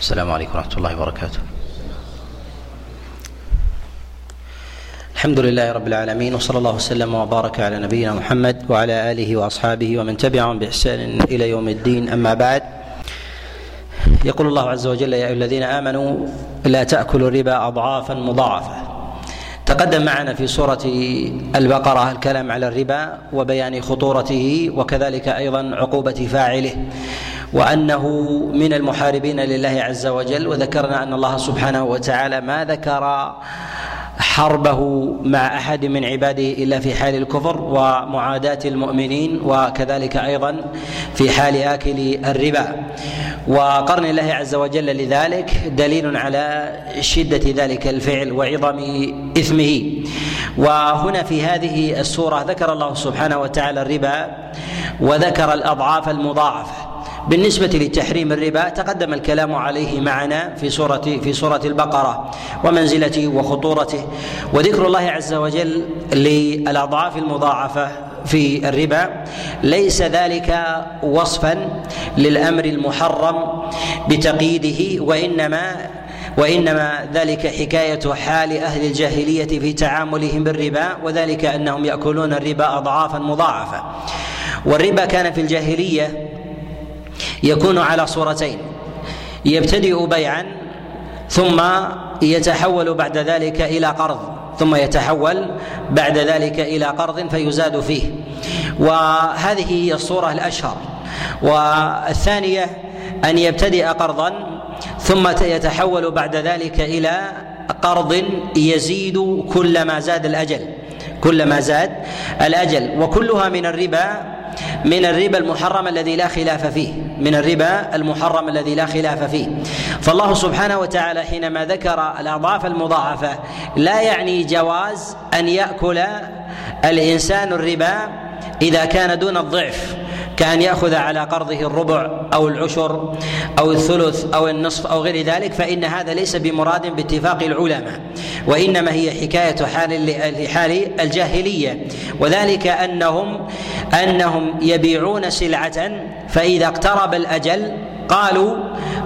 السلام عليكم ورحمة الله وبركاته. الحمد لله رب العالمين وصلى الله وسلم وبارك على نبينا محمد وعلى آله وأصحابه ومن تبعهم بإحسان إلى يوم الدين. أما بعد يقول الله عز وجل يا أيها الذين آمنوا لا تأكلوا الربا أضعافا مضاعفة. تقدم معنا في سورة البقرة الكلام على الربا وبيان خطورته وكذلك أيضا عقوبة فاعله. وأنه من المحاربين لله عز وجل وذكرنا أن الله سبحانه وتعالى ما ذكر حربه مع أحد من عباده إلا في حال الكفر ومعاداة المؤمنين وكذلك أيضا في حال آكل الربا. وقرن الله عز وجل لذلك دليل على شدة ذلك الفعل وعظم إثمه. وهنا في هذه السورة ذكر الله سبحانه وتعالى الربا وذكر الأضعاف المضاعفة. بالنسبة لتحريم الربا تقدم الكلام عليه معنا في سورة في سورة البقرة ومنزلته وخطورته وذكر الله عز وجل للأضعاف المضاعفة في الربا. ليس ذلك وصفا للأمر المحرم بتقييده وإنما وإنما ذلك حكاية حال أهل الجاهلية في تعاملهم بالربا وذلك أنهم يأكلون الربا اضعافا مضاعفة. والربا كان في الجاهلية يكون على صورتين. يبتدئ بيعا ثم يتحول بعد ذلك إلى قرض ثم يتحول بعد ذلك إلى قرض فيزاد فيه. وهذه هي الصورة الأشهر. والثانية أن يبتدئ قرضا ثم يتحول بعد ذلك إلى قرض يزيد كلما زاد الأجل. كلما زاد الأجل. وكلها من الربا من الربا المحرم الذي لا خلاف فيه. من الربا المحرم الذي لا خلاف فيه. فالله سبحانه وتعالى حينما ذكر الأضعاف المضاعفة لا يعني جواز أن يأكل الإنسان الربا إذا كان دون الضعف. كأن يأخذ على قرضه الربع أو العشر أو الثلث أو النصف أو غير ذلك فإن هذا ليس بمراد باتفاق العلماء وإنما هي حكاية حال لحال الجاهلية. وذلك أنهم أنهم يبيعون سلعة فإذا اقترب الأجل قالوا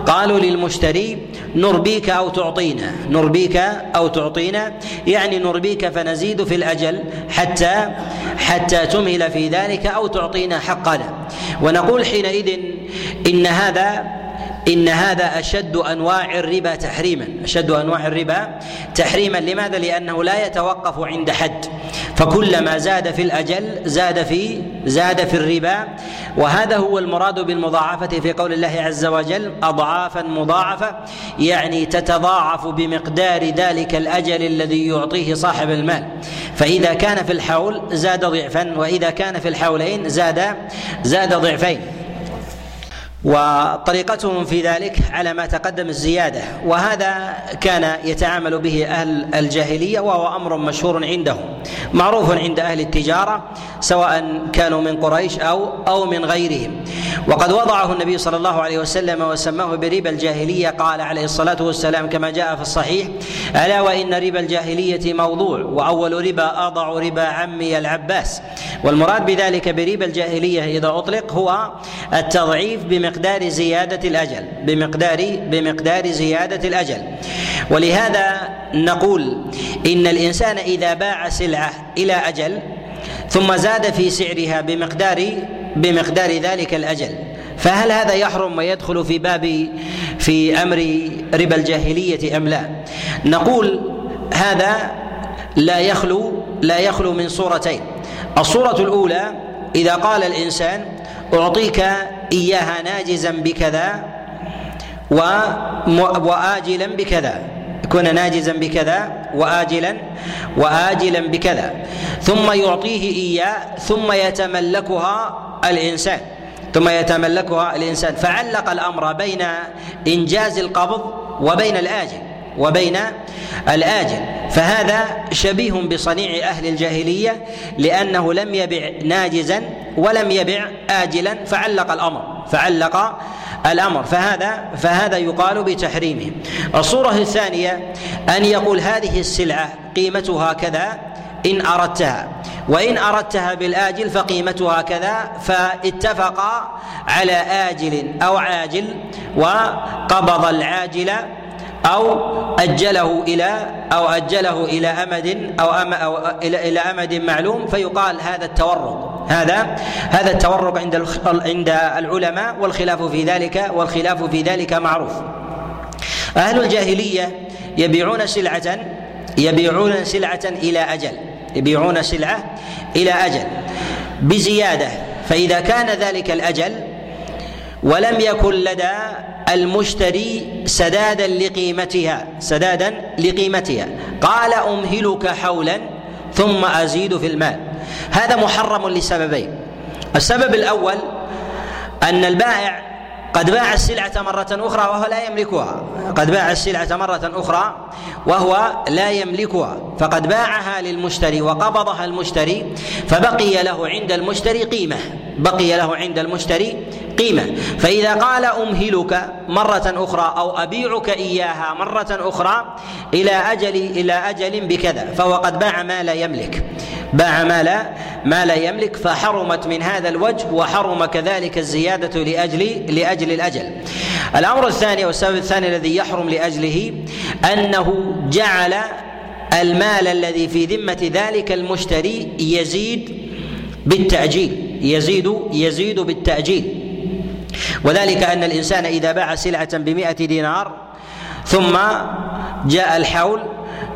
قالوا للمشتري نربيك أو تعطينا. نربيك أو تعطينا. يعني نربيك فنزيد في الأجل حتى حتى تمهل في ذلك أو تعطينا حقنا ونقول حينئذ إن هذا إن هذا أشد أنواع الربا تحريما. أشد أنواع الربا تحريما. لماذا؟ لأنه لا يتوقف عند حد. فكلما زاد في الأجل زاد في زاد في الربا. وهذا هو المراد بالمضاعفة في قول الله عز وجل اضعافا مضاعفة يعني تتضاعف بمقدار ذلك الأجل الذي يعطيه صاحب المال. فإذا كان في الحول زاد ضعفا وإذا كان في الحولين زاد زاد ضعفين. وطريقتهم في ذلك على ما تقدم الزيادة وهذا كان يتعامل به أهل الجاهلية وهو أمر مشهور عندهم معروف عند أهل التجارة سواء كانوا من قريش أو أو من غيرهم. وقد وضعه النبي صلى الله عليه وسلم وسماه بربا الجاهلية قال عليه الصلاة والسلام كما جاء في الصحيح ألا وإن ربا الجاهلية موضوع وأول ربا أضع ربا عمي العباس. والمراد بذلك بربا الجاهلية إذا أطلق هو التضعيف بمقدار بمقدار زيادة الأجل بمقدار بمقدار زيادة الأجل ولهذا نقول إن الإنسان إذا باع سلعة إلى أجل ثم زاد في سعرها بمقدار بمقدار ذلك الأجل فهل هذا يحرم ويدخل في باب في أمر ربا الجاهلية أم لا؟ نقول هذا لا يخلو لا يخلو من صورتين الصورة الأولى إذا قال الإنسان أعطيك إياها ناجزا بكذا وآجلا بكذا. يكون ناجزا بكذا وآجلا وآجلا بكذا. ثم يعطيه إياه ثم يتملكها الإنسان. ثم يتملكها الإنسان. فعلق الأمر بين إنجاز القبض وبين الآجل وبين الآجل. فهذا شبيه بصنيع أهل الجاهلية لأنه لم يبع ناجزا ولم يبع آجلا فعلق الأمر فعلق الأمر. فهذا فهذا يقال بتحريمه. الصورة الثانية أن يقول هذه السلعة قيمتها كذا إن أردتها. وإن أردتها بالآجل فقيمتها كذا فاتفقا على آجل أو عاجل وقبض العاجل أو أجله إلى أو أجله إلى أمد أو, أم أو إلى إلى أمد معلوم فيقال هذا التورق هذا هذا التورق عند عند العلماء والخلاف في ذلك والخلاف في ذلك معروف. أهل الجاهلية يبيعون سلعة يبيعون سلعة إلى أجل. يبيعون سلعة إلى أجل. بزيادة. فإذا كان ذلك الأجل ولم يكن لدى المشتري سدادا لقيمتها سدادا لقيمتها. قال أمهلك حولا ثم أزيد في المال. هذا محرم لسببين. السبب الأول أن البائع قد باع السلعة مرة أخرى وهو لا يملكها. قد باع السلعة مرة أخرى وهو لا يملكها. فقد باعها للمشتري وقبضها المشتري فبقي له عند المشتري قيمة. بقي له عند المشتري قيمة. فإذا قال أمهلك مرة أخرى أو أبيعك إياها مرة أخرى إلى أجل إلى أجل بكذا. فهو قد باع ما لا يملك. باع ما لا ما لا يملك فحرمت من هذا الوجه وحرم كذلك الزيادة لأجل لأجل الأجل. الأمر الثاني والسبب الثاني الذي يحرم لأجله أنه جعل المال الذي في ذمة ذلك المشتري يزيد بالتأجيل يزيد يزيد بالتأجيل. وذلك أن الإنسان إذا باع سلعة بمئة دينار ثم جاء الحول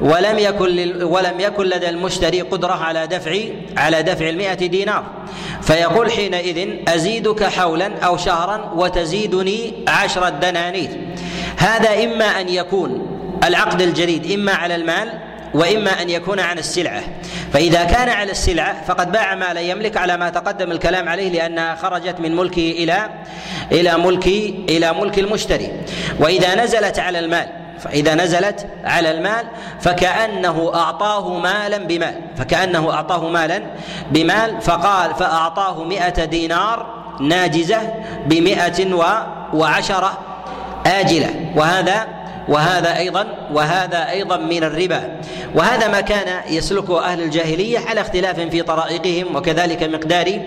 ولم يكن ولم يكن لدى المشتري قدرة على دفع على دفع المئة دينار. فيقول حينئذ أزيدك حولا أو شهرا وتزيدني عشرة دنانير. هذا إما أن يكون العقد الجديد إما على المال وإما أن يكون عن السلعة. فإذا كان على السلعة فقد باع ما لا يملك على ما تقدم الكلام عليه لأنها خرجت من ملكه إلى إلى ملك إلى ملك المشتري. وإذا نزلت على المال فإذا نزلت على المال فكأنه أعطاه مالا بمال فكأنه أعطاه مالا بمال فقال فأعطاه مئة دينار ناجزة بمئة وعشرة آجلة. وهذا وهذا أيضا وهذا أيضا من الربا. وهذا ما كان يسلكه أهل الجاهلية على اختلاف في طرائقهم وكذلك مقدار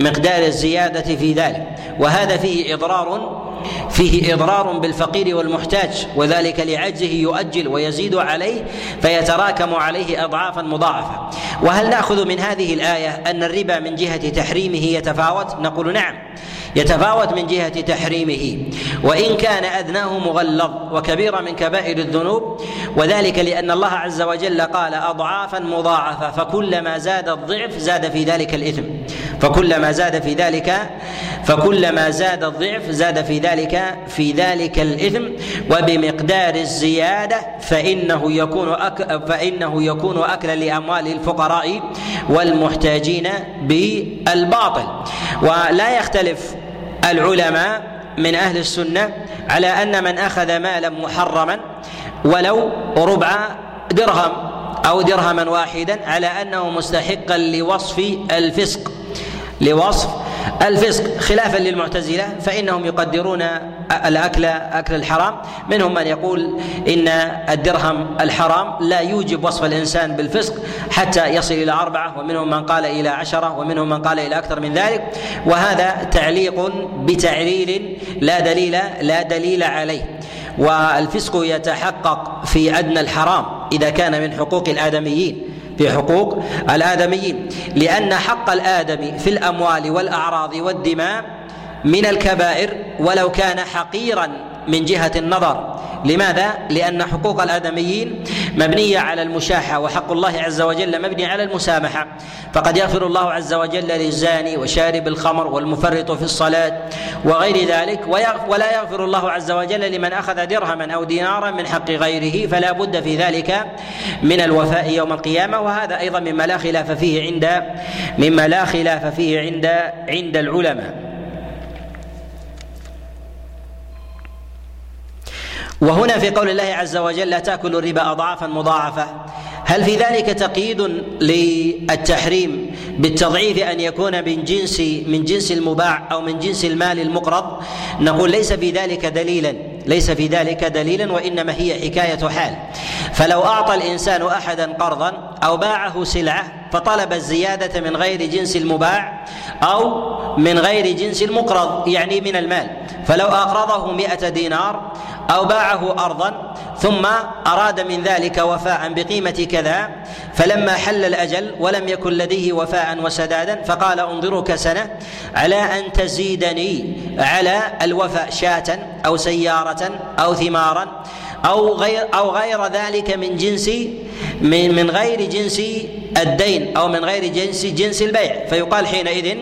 مقدار الزيادة في ذلك. وهذا فيه إضرار فيه إضرار بالفقير والمحتاج وذلك لعجزه يؤجل ويزيد عليه فيتراكم عليه اضعافا مضاعفة. وهل نأخذ من هذه الآية أن الربا من جهة تحريمه يتفاوت؟ نقول نعم يتفاوت من جهة تحريمه. وإن كان أدناه مغلظ وكبيرا من كبائر الذنوب وذلك لأن الله عز وجل قال أضعافا مضاعفة فكلما زاد الضعف زاد في ذلك الإثم. فكلما زاد في ذلك فكلما زاد الضعف زاد في ذلك في ذلك الإثم وبمقدار الزيادة فإنه يكون أك فإنه يكون أكلا لأموال الفقراء والمحتاجين بالباطل. ولا يختلف العلماء من أهل السنة على أن من أخذ مالا محرما ولو ربع درهم أو درهما واحدا على أنه مستحقا لوصف الفسق. لوصف الفسق خلافا للمعتزلة فإنهم يقدرون الأكل أكل الحرام. منهم من يقول إن الدرهم الحرام لا يوجب وصف الإنسان بالفسق حتى يصل إلى أربعة ومنهم من قال إلى عشرة ومنهم من قال إلى أكثر من ذلك. وهذا تعليق بتعليل لا دليل لا دليل عليه. والفسق يتحقق في أدنى الحرام إذا كان من حقوق الآدميين. في حقوق الآدميين لأن حق الآدم في الأموال والأعراض والدماء من الكبائر ولو كان حقيرا من جهة النظر. لماذا؟ لأن حقوق الآدميين مبنية على المشاحة وحق الله عز وجل مبني على المسامحة. فقد يغفر الله عز وجل للزاني وشارب الخمر والمفرط في الصلاة وغير ذلك ولا يغفر الله عز وجل لمن أخذ درهما أو دينارا من حق غيره فلا بد في ذلك من الوفاء يوم القيامة. وهذا أيضا مما لا خلاف فيه عند مما لا خلاف فيه عند عند العلماء. وهنا في قول الله عز وجل لا تاكلوا الربا أضعافا مضاعفة. هل في ذلك تقييد للتحريم بالتضعيف أن يكون من جنس من جنس المباع أو من جنس المال المقرض؟ نقول ليس في ذلك دليلا. ليس في ذلك دليلا وإنما هي حكاية حال. فلو أعطى الإنسان احدا قرضا أو باعه سلعة فطلب الزيادة من غير جنس المباع أو من غير جنس المقرض يعني من المال. فلو أقرضه مئة دينار أو باعه ارضا ثم أراد من ذلك وفاء بقيمة كذا فلما حل الأجل ولم يكن لديه وفاء وسدادا فقال انظرك سنة على أن تزيدني على الوفاء شاة أو سيارة أو ثمارا أو غير أو غير ذلك من جنس من من غير جنس الدين أو من غير جنس جنس البيع. فيقال حينئذ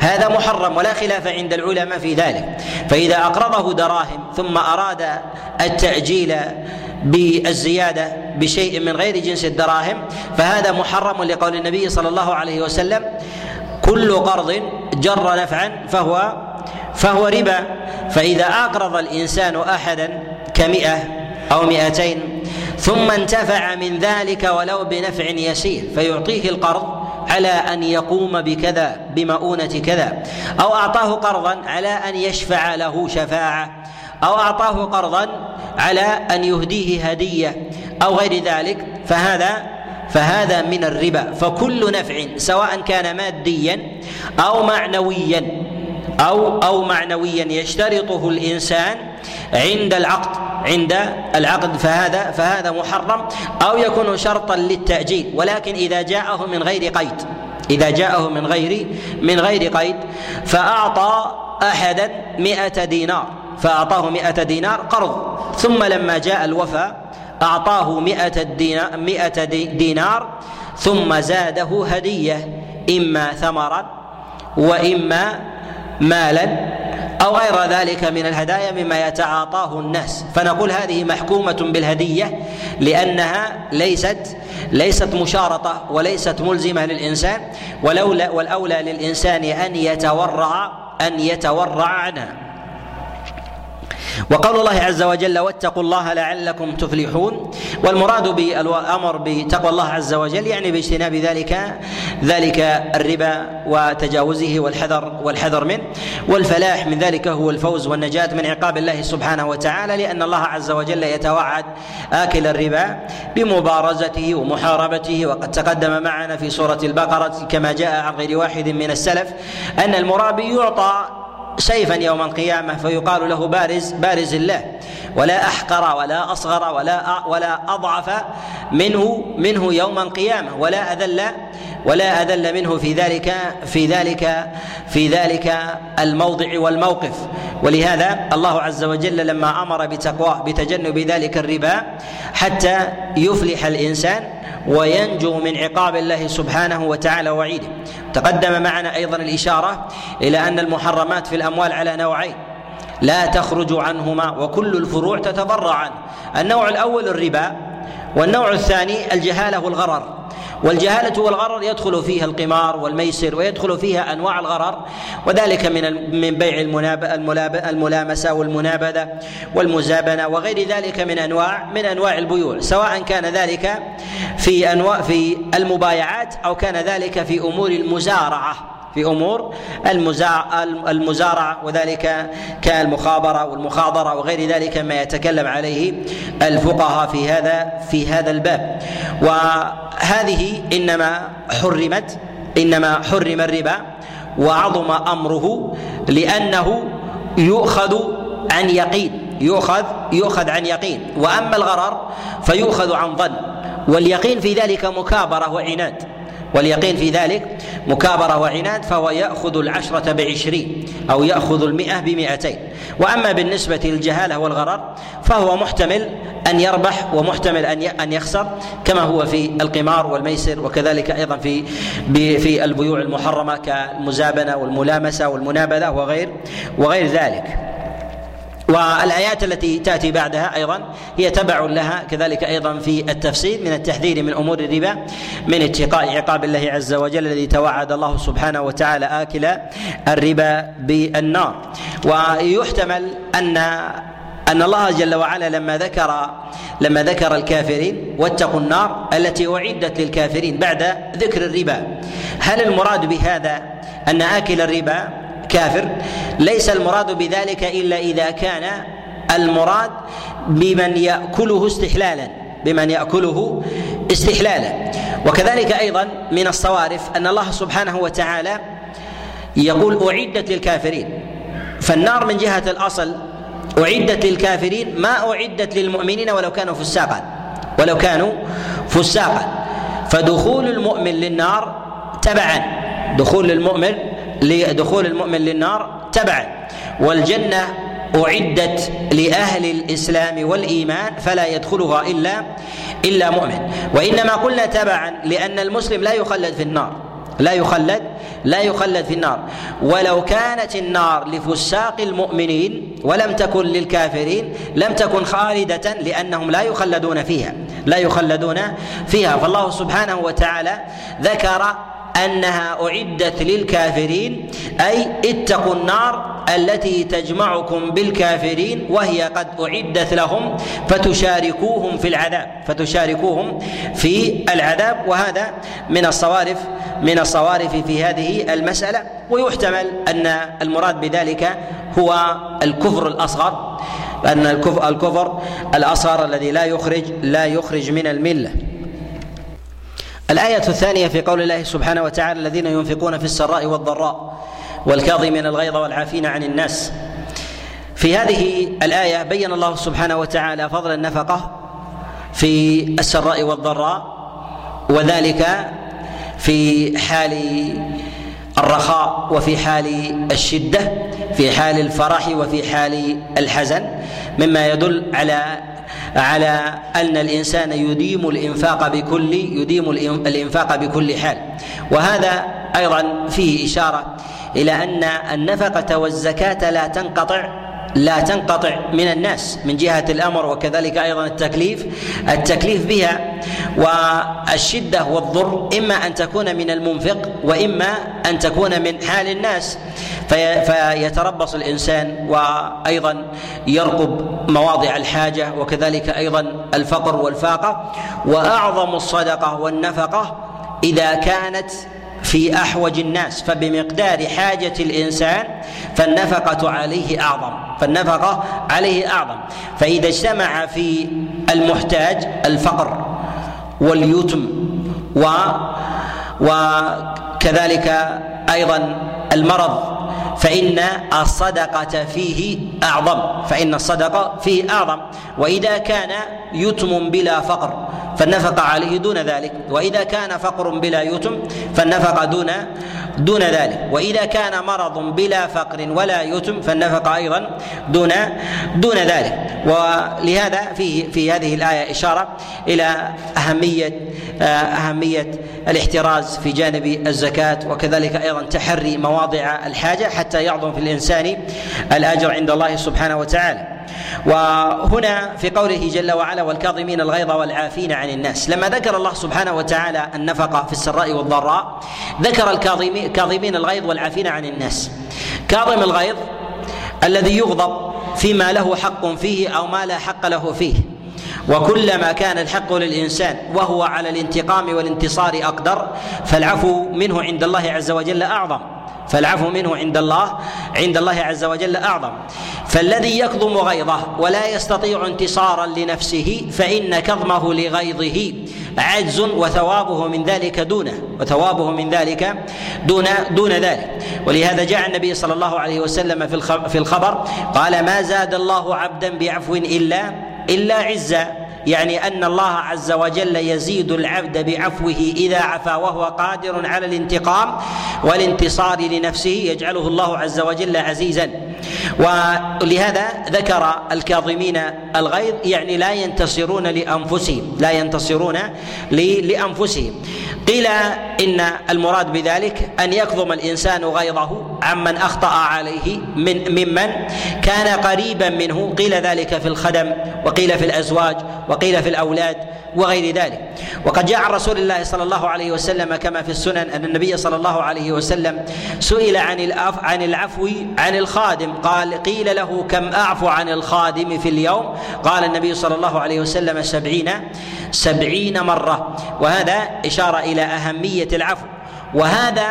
هذا محرم ولا خلاف عند العلماء في ذلك. فإذا أقرضه دراهم ثم أراد التأجيل بالزيادة بشيء من غير جنس الدراهم فهذا محرم لقول النبي صلى الله عليه وسلم كل قرض جر نفعا فهو فهو ربا. فإذا أقرض الإنسان أحدا كمئة أو مئتين ثم انتفع من ذلك ولو بنفع يسير فيعطيه القرض على أن يقوم بكذا بمؤونة كذا. أو أعطاه قرضا على أن يشفع له شفاعة. أو أعطاه قرضا على أن يهديه هدية أو غير ذلك فهذا فهذا من الربا. فكل نفع سواء كان ماديا أو معنويا أو أو معنويا يشترطه الإنسان عند العقد عند العقد. فهذا فهذا محرم أو يكون شرطا للتأجيل. ولكن إذا جاءه من غير قيد إذا جاءه من غير من غير قيد فأعطى احدا مئة دينار. فأعطاه مئة دينار قرض. ثم لما جاء الوفاء أعطاه مئة دينار, مئة دينار. ثم زاده هدية إما ثمرا وإما مالا أو غير ذلك من الهدايا مما يتعاطاه الناس. فنقول هذه محكومة بالهدية لأنها ليست ليست مشارطة وليست ملزمة للإنسان ولولا والأولى للإنسان أن يتورع أن يتورع عنها. وقول الله عز وجل واتقوا الله لعلكم تفلحون والمراد بالأمر بتقوى الله عز وجل يعني باجتناب ذلك ذلك الربا وتجاوزه والحذر والحذر منه والفلاح من ذلك هو الفوز والنجاة من عقاب الله سبحانه وتعالى لأن الله عز وجل يتوعد آكل الربا بمبارزته ومحاربته وقد تقدم معنا في سورة البقرة كما جاء عن غير واحد من السلف أن المرابي يعطى سيفا يوم القيامة فيقال له بارز بارز الله. ولا أحقر ولا أصغر ولا ولا أضعف منه منه يوم القيامة. ولا أذل ولا أذل منه في ذلك في ذلك في ذلك الموضع والموقف. ولهذا الله عز وجل لما أمر بتقواه بتجنب ذلك الربا حتى يفلح الإنسان وينجو من عقاب الله سبحانه وتعالى وعيده. تقدم معنا أيضا الإشارة إلى أن المحرمات في الأموال على نوعين. لا تخرج عنهما وكل الفروع تتضرع عنه النوع الأول الربا والنوع الثاني الجهالة والغرر. والجهالة والغرر يدخل فيها القمار والميسر ويدخل فيها أنواع الغرر وذلك من من بيع الملامسة والمنابذة والمزابنة وغير ذلك من أنواع من أنواع البيوع. سواء كان ذلك في أنواع في المبايعات أو كان ذلك في أمور المزارعة. في أمور المزارعة وذلك كالمخابرة والمخاضرة وغير ذلك ما يتكلم عليه الفقهاء في هذا في هذا الباب. وهذه إنما حرمت إنما حرم الربا وعظم أمره لأنه يؤخذ عن يقين يؤخذ يؤخذ عن يقين. وأما الغرر فيؤخذ عن ظن. واليقين في ذلك مكابرة وعناد. واليقين في ذلك مكابرة وعناد فهو يأخذ العشرة بعشرين أو يأخذ المئة بمئتين. وأما بالنسبة للجهالة والغرر فهو محتمل أن يربح ومحتمل أن أن يخسر كما هو في القمار والميسر وكذلك أيضا في في البيوع المحرمة كالمزابنة والملامسة والمنابذة وغير وغير ذلك. والآيات التي تأتي بعدها أيضا هي تبع لها كذلك أيضا في التفسير من التحذير من أمور الربا من اتقاء عقاب الله عز وجل الذي توعد الله سبحانه وتعالى آكل الربا بالنار. ويحتمل ان أن الله جل وعلا لما ذكر لما ذكر الكافرين واتقوا النار التي أعدت للكافرين بعد ذكر الربا هل المراد بهذا أن آكل الربا كافر ليس المراد بذلك إلا إذا كان المراد بمن يأكله استحلالا بمن يأكله استحلالا. وكذلك أيضا من الصوارف أن الله سبحانه وتعالى يقول أعدت للكافرين. فالنار من جهة الأصل أعدت للكافرين ما أعدت للمؤمنين ولو كانوا فساقا ولو كانوا فساقا. فدخول المؤمن للنار تبعا دخول المؤمن لدخول المؤمن للنار تبعا. والجنة أعدت لأهل الإسلام والإيمان فلا يدخلها إلا إلا مؤمن. وإنما قلنا تبعا لأن المسلم لا يخلد في النار. لا يخلد لا يخلد في النار. ولو كانت النار لفساق المؤمنين ولم تكن للكافرين لم تكن خالدة لأنهم لا يخلدون فيها لا يخلدون فيها. فالله سبحانه وتعالى ذكر أنها أعدت للكافرين أي اتقوا النار التي تجمعكم بالكافرين وهي قد أعدت لهم فتشاركوهم في العذاب فتشاركوهم في العذاب. وهذا من الصوارف من الصوارف في هذه المسألة. ويحتمل أن المراد بذلك هو الكفر الأصغر أن الكفر, الكفر الأصغر الذي لا يخرج لا يخرج من الملة. الآية الثانية في قول الله سبحانه وتعالى الذين ينفقون في السراء والضراء والكاظمين الغيظ والعافين عن الناس. في هذه الآية بين الله سبحانه وتعالى فضل النفقة في السراء والضراء وذلك في حال الرخاء وفي حال الشدة في حال الفرح وفي حال الحزن مما يدل على على أن الإنسان يديم الإنفاق بكل يديم الإنفاق بكل حال. وهذا أيضا فيه إشارة إلى أن النفقة والزكاة لا تنقطع لا تنقطع من الناس من جهة الأمر وكذلك أيضا التكليف. التكليف بها والشدة والضر إما أن تكون من المنفق وإما أن تكون من حال الناس. فيتربص الإنسان وأيضا يرقب مواضع الحاجة وكذلك أيضا الفقر والفاقة. وأعظم الصدقة والنفقة إذا كانت في أحوج الناس فبمقدار حاجة الإنسان فالنفقة عليه أعظم فالنفقة عليه أعظم. فإذا اجتمع في المحتاج الفقر واليتم و وكذلك أيضا المرض فإن الصدقة فيه أعظم فإن الصدقة فيه أعظم. وإذا كان يتم بلا فقر فالنفقة عليه دون ذلك. وإذا كان فقر بلا يتم فالنفقة دون دون ذلك. وإذا كان مرض بلا فقر ولا يتم فالنفقة أيضا دون دون ذلك. ولهذا في في هذه الآية إشارة إلى أهمية أهمية الاحتراز في جانب الزكاة. وكذلك أيضا تحري مواضع الحاجة حتى يعظم في الإنسان الأجر عند الله سبحانه وتعالى. وهنا في قوله جل وعلا والكاظمين الغيظ والعافين عن الناس. لما ذكر الله سبحانه وتعالى النفقة في السراء والضراء ذكر الكاظمين الغيظ والعافين عن الناس. كاظم الغيظ الذي يغضب فيما له حق فيه أو ما لا حق له فيه. وكلما كان الحق للإنسان وهو على الانتقام والانتصار أقدر فالعفو منه عند الله عز وجل أعظم. فالعفو منه عند الله عند الله عز وجل أعظم. فالذي يكظم غيظه ولا يستطيع انتصارا لنفسه فإن كظمه لغيظه عجز وثوابه من ذلك دونه وثوابه من ذلك دون دون ذلك. ولهذا جاء النبي صلى الله عليه وسلم في في الخبر قال ما زاد الله عبدا بعفو إلا إلا عزا. يعني أن الله عز وجل يزيد العبد بعفوه إذا عفا وهو قادر على الانتقام والانتصار لنفسه يجعله الله عز وجل عزيزا. ولهذا ذكر الكاظمين الغيظ يعني لا ينتصرون لأنفسهم لا ينتصرون لأنفسهم. قيل إن المراد بذلك أن يكظم الإنسان غيظه عمن أخطأ عليه من ممن كان قريبا منه. قيل ذلك في الخدم وقيل في الأزواج وقيل في الأولاد. وغير ذلك. وقد جاء عن رسول الله صلى الله عليه وسلم كما في السنن أن النبي صلى الله عليه وسلم سئل عن العفو عن العفو عن الخادم. قال قيل له كم أعفو عن الخادم في اليوم؟ قال النبي صلى الله عليه وسلم سبعين سبعين مرة. وهذا إشارة إلى أهمية العفو. وهذا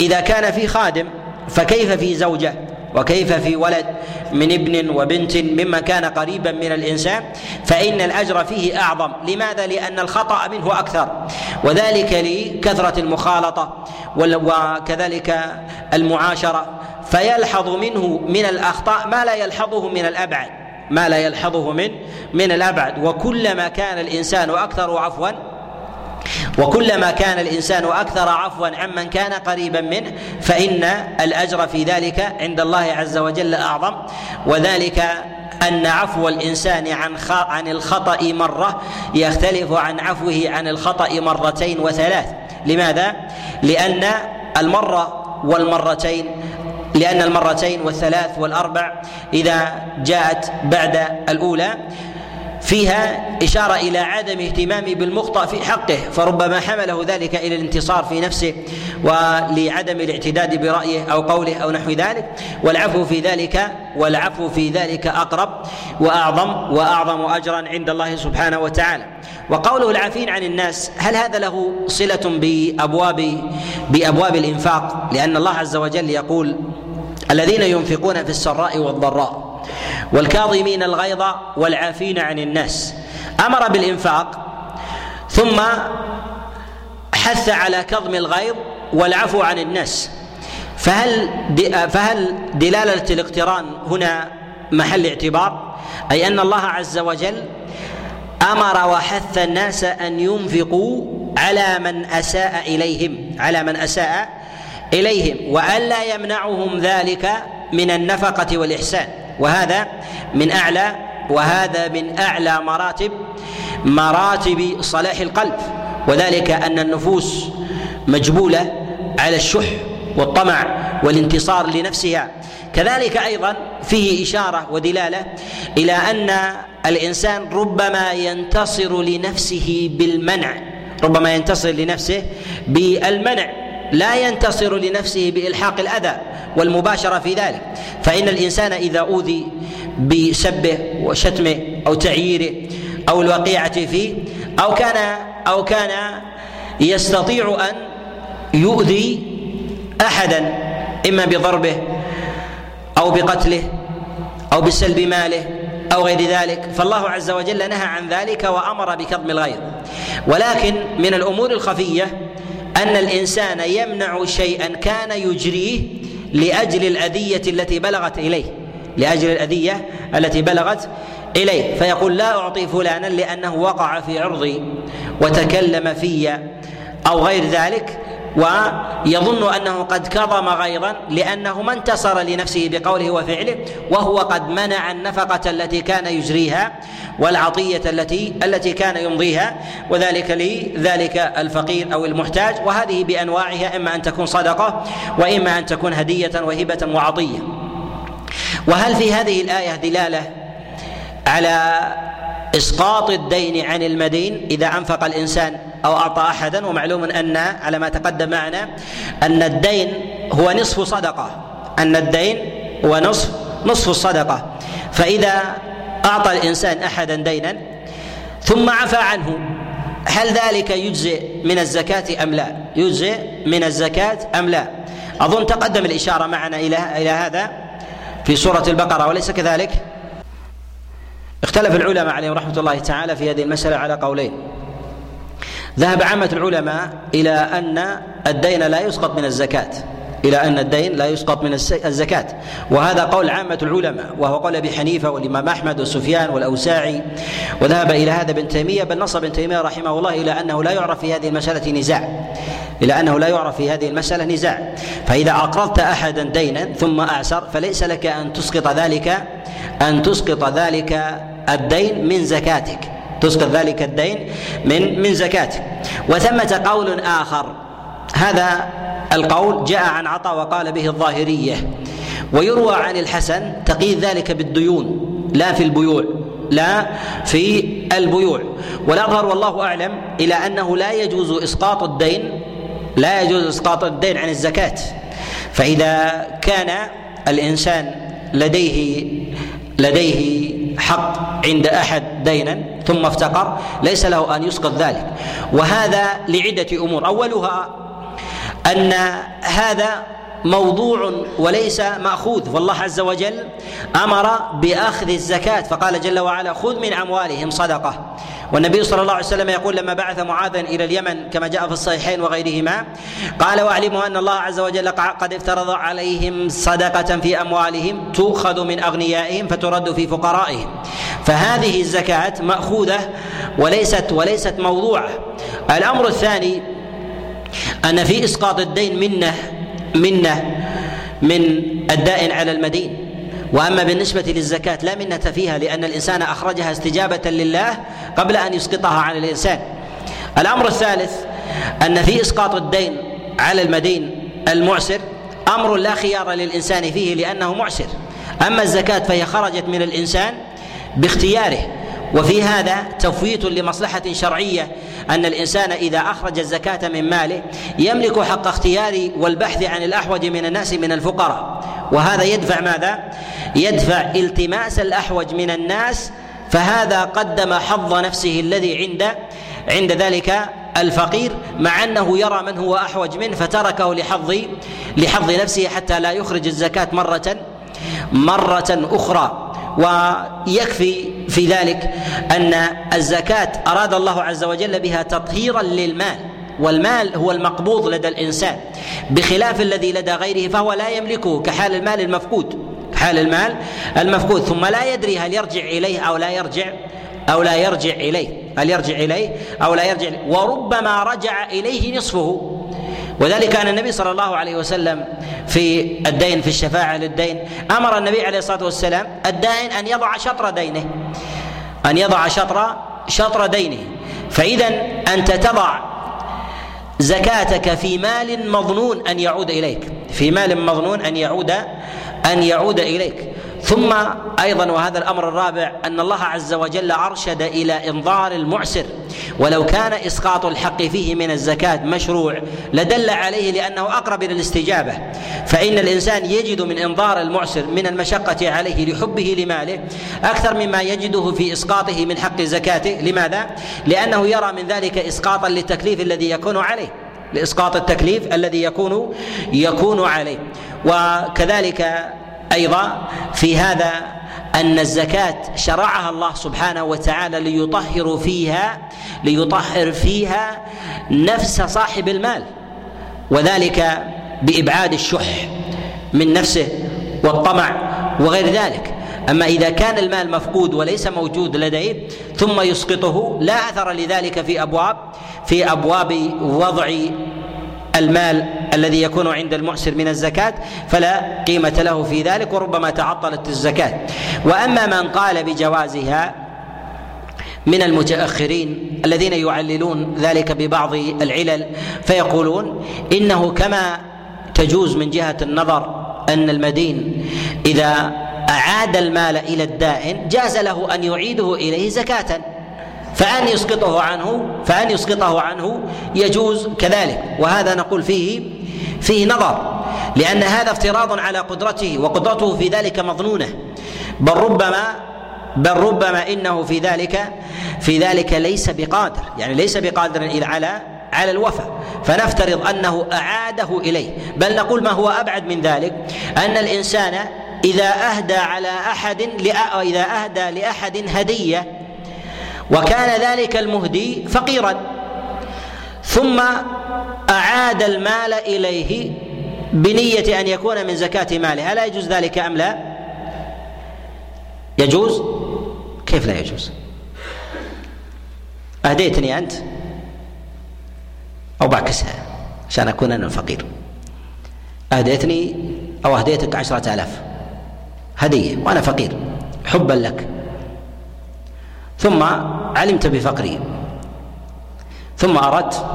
إذا كان في خادم فكيف في زوجة؟ وكيف في ولد من ابن وبنت ممن كان قريبا من الإنسان فإن الأجر فيه أعظم. لماذا؟ لأن الخطأ منه أكثر. وذلك لكثرة المخالطة وكذلك المعاشرة. فيلحظ منه من الأخطاء ما لا يلحظه من الأبعد. ما لا يلحظه من من الأبعد. وكلما كان الإنسان أكثر عفوا وكلما كان الإنسان أكثر عفوا عمن كان قريبا منه فإن الأجر في ذلك عند الله عز وجل أعظم. وذلك أن عفو الإنسان عن عن الخطأ مرة يختلف عن عفوه عن الخطأ مرتين وثلاث. لماذا؟ لأن المرة والمرتين لأن المرتين والثلاث والأربع إذا جاءت بعد الأولى فيها إشارة إلى عدم اهتمامه بالمخطئ في حقه فربما حمله ذلك إلى الانتصار في نفسه ولعدم الاعتداد برأيه أو قوله أو نحو ذلك. والعفو في ذلك والعفو في ذلك أقرب وأعظم وأعظم أجرا عند الله سبحانه وتعالى. وقوله العافين عن الناس هل هذا له صلة بأبواب بأبواب الإنفاق؟ لأن الله عز وجل يقول الذين ينفقون في السراء والضراء والكاظمين الغيظ والعافين عن الناس. أمر بالإنفاق ثم حث على كظم الغيظ والعفو عن الناس. فهل فهل دلالة الاقتران هنا محل اعتبار؟ أي أن الله عز وجل أمر وحث الناس أن ينفقوا على من أساء إليهم على من أساء إليهم وألا يمنعهم ذلك من النفقة والإحسان. وهذا من أعلى وهذا من أعلى مراتب مراتب صلاح القلب. وذلك أن النفوس مجبولة على الشح والطمع والانتصار لنفسها. كذلك أيضا فيه إشارة ودلالة إلى أن الإنسان ربما ينتصر لنفسه بالمنع ربما ينتصر لنفسه بالمنع. لا ينتصر لنفسه بإلحاق الأذى والمباشرة في ذلك. فإن الإنسان إذا أوذي بسبه وشتمه أو تعييره أو الوقيعة فيه أو كان أو كان يستطيع أن يؤذي أحدا إما بضربه أو بقتله أو بسلب ماله أو غير ذلك فالله عز وجل نهى عن ذلك وأمر بكظم الغيظ. ولكن من الأمور الخفية أن الإنسان يمنع شيئا كان يجريه لأجل الأذية التي بلغت إليه لأجل الأذية التي بلغت إليه. فيقول لا أعطي فلانا لأنه وقع في عرضي وتكلم في أو غير ذلك. ويظن أنه قد كظم غيظا لأنه ما انتصر لنفسه بقوله وفعله وهو قد منع النفقة التي كان يجريها والعطية التي التي كان يمضيها وذلك لذلك الفقير أو المحتاج وهذه بأنواعها إما أن تكون صدقة وإما أن تكون هدية وهبة وعطية. وهل في هذه الآية دلالة على إسقاط الدين عن المدين إذا أنفق الإنسان؟ أو أعطى أحدا ومعلوم أن على ما تقدم معنا أن الدين هو نصف صدقة أن الدين هو نصف نصف الصدقة فإذا أعطى الإنسان أحدا دينا ثم عفى عنه هل ذلك يجزئ من الزكاة أم لا؟ يجزئ من الزكاة أم لا؟ أظن تقدم الإشارة معنا إلى إلى هذا في سورة البقرة وليس كذلك؟ اختلف العلماء عليهم رحمة الله تعالى في هذه المسألة على قولين ذهب عامة العلماء إلى أن الدين لا يسقط من الزكاة. إلى أن الدين لا يسقط من الزكاة. وهذا قول عامة العلماء وهو قول أبي حنيفة والإمام أحمد وسفيان والأوساعي. وذهب إلى هذا ابن تيمية بل نص ابن تيمية رحمه الله إلى أنه لا يعرف في هذه المسألة نزاع. إلى أنه لا يعرف في هذه المسألة نزاع. فإذا أقرضت أحدا دينا ثم أعسر فليس لك أن تسقط ذلك أن تسقط ذلك الدين من زكاتك. تسقط ذلك الدين من من زكاتك وثمة قول آخر. هذا القول جاء عن عطاء وقال به الظاهرية. ويروى عن الحسن تقييد ذلك بالديون لا في البيوع لا في البيوع. والأظهر والله أعلم إلى أنه لا يجوز إسقاط الدين لا يجوز إسقاط الدين عن الزكاة. فإذا كان الإنسان لديه لديه حق عند أحد دينا ثم افتقر ليس له أن يسقط ذلك. وهذا لعدة أمور. أولها أن هذا موضوع وليس مأخوذ. والله عز وجل أمر بأخذ الزكاة فقال جل وعلا خذ من أموالهم صدقة. والنبي صلى الله عليه وسلم يقول لما بعث معاذا إلى اليمن كما جاء في الصحيحين وغيرهما قال وأعلموا أن الله عز وجل قد افترض عليهم صدقة في أموالهم تؤخذ من أغنيائهم فترد في فقرائهم. فهذه الزكاة مأخوذة وليست وليست موضوعة. الأمر الثاني أن في إسقاط الدين منه منة من الدائن على المدين. وأما بالنسبة للزكاة لا منة فيها لأن الإنسان أخرجها استجابة لله قبل أن يسقطها على الإنسان. الأمر الثالث أن في إسقاط الدين على المدين المعسر أمر لا خيار للإنسان فيه لأنه معسر. أما الزكاة فهي خرجت من الإنسان باختياره. وفي هذا تفويت لمصلحة شرعية أن الإنسان إذا أخرج الزكاة من ماله يملك حق اختيار والبحث عن الأحوج من الناس من الفقراء وهذا يدفع ماذا؟ يدفع التماس الأحوج من الناس فهذا قدم حظ نفسه الذي عند عند ذلك الفقير مع أنه يرى من هو أحوج منه فتركه لحظ لحظ نفسه حتى لا يخرج الزكاة مرة مرة أخرى ويكفي في ذلك أن الزكاة أراد الله عز وجل بها تطهيرا للمال والمال هو المقبوض لدى الإنسان بخلاف الذي لدى غيره فهو لا يملكه كحال المال المفقود حال المال المفقود ثم لا يدري هل يرجع إليه أو لا يرجع أو لا يرجع إليه هل يرجع إليه أو لا يرجع إليه وربما رجع إليه نصفه. وذلك أن النبي صلى الله عليه وسلم في الدين في الشفاعة للدين أمر النبي عليه الصلاة والسلام الدائن أن يضع شطر دينه أن يضع شطر شطر دينه. فاذا أنت تضع زكاتك في مال مظنون أن يعود إليك في مال مظنون أن يعود أن يعود إليك. ثم أيضا وهذا الأمر الرابع أن الله عز وجل أرشد إلى إنظار المعسر. ولو كان إسقاط الحق فيه من الزكاة مشروع لدل عليه لأنه أقرب إلى الاستجابة. فإن الإنسان يجد من إنظار المعسر من المشقة عليه لحبه لماله أكثر مما يجده في إسقاطه من حق زكاته. لماذا؟ لأنه يرى من ذلك اسقاطا للتكليف الذي يكون عليه لإسقاط التكليف الذي يكون يكون عليه. وكذلك أيضا في هذا أن الزكاة شرعها الله سبحانه وتعالى ليطهر فيها ليطهر فيها نفس صاحب المال وذلك بإبعاد الشح من نفسه والطمع وغير ذلك. أما إذا كان المال مفقود وليس موجود لديه ثم يسقطه لا أثر لذلك في أبواب في أبواب وضع المال الذي يكون عند المعسر من الزكاة فلا قيمة له في ذلك وربما تعطلت الزكاة. وأما من قال بجوازها من المتأخرين الذين يعللون ذلك ببعض العلل فيقولون إنه كما تجوز من جهة النظر أن المدين إذا أعاد المال إلى الدائن جاز له أن يعيده إليه زكاة. فأن يسقطه عنه فأن يسقطه عنه يجوز كذلك. وهذا نقول فيه فيه نظر لأن هذا افتراض على قدرته وقدرته في ذلك مظنونة. بل ربما بل ربما إنه في ذلك في ذلك ليس بقادر. يعني ليس بقادر على على الوفاء. فنفترض أنه أعاده إليه. بل نقول ما هو أبعد من ذلك أن الإنسان إذا أهدى على أحد إذا أهدى لأحد هدية وكان ذلك المهدي فقيرا. ثم أعاد المال إليه بنية أن يكون من زكاة ماله. ألا يجوز ذلك أم لا؟ يجوز؟ كيف لا يجوز؟ أهديتني أنت أو بعكسها عشان أكون أنا الفقير. أهديتني أو أهديتك عشرة آلاف. هدية وأنا فقير. حبا لك. ثم علمت بفقري. ثم أردت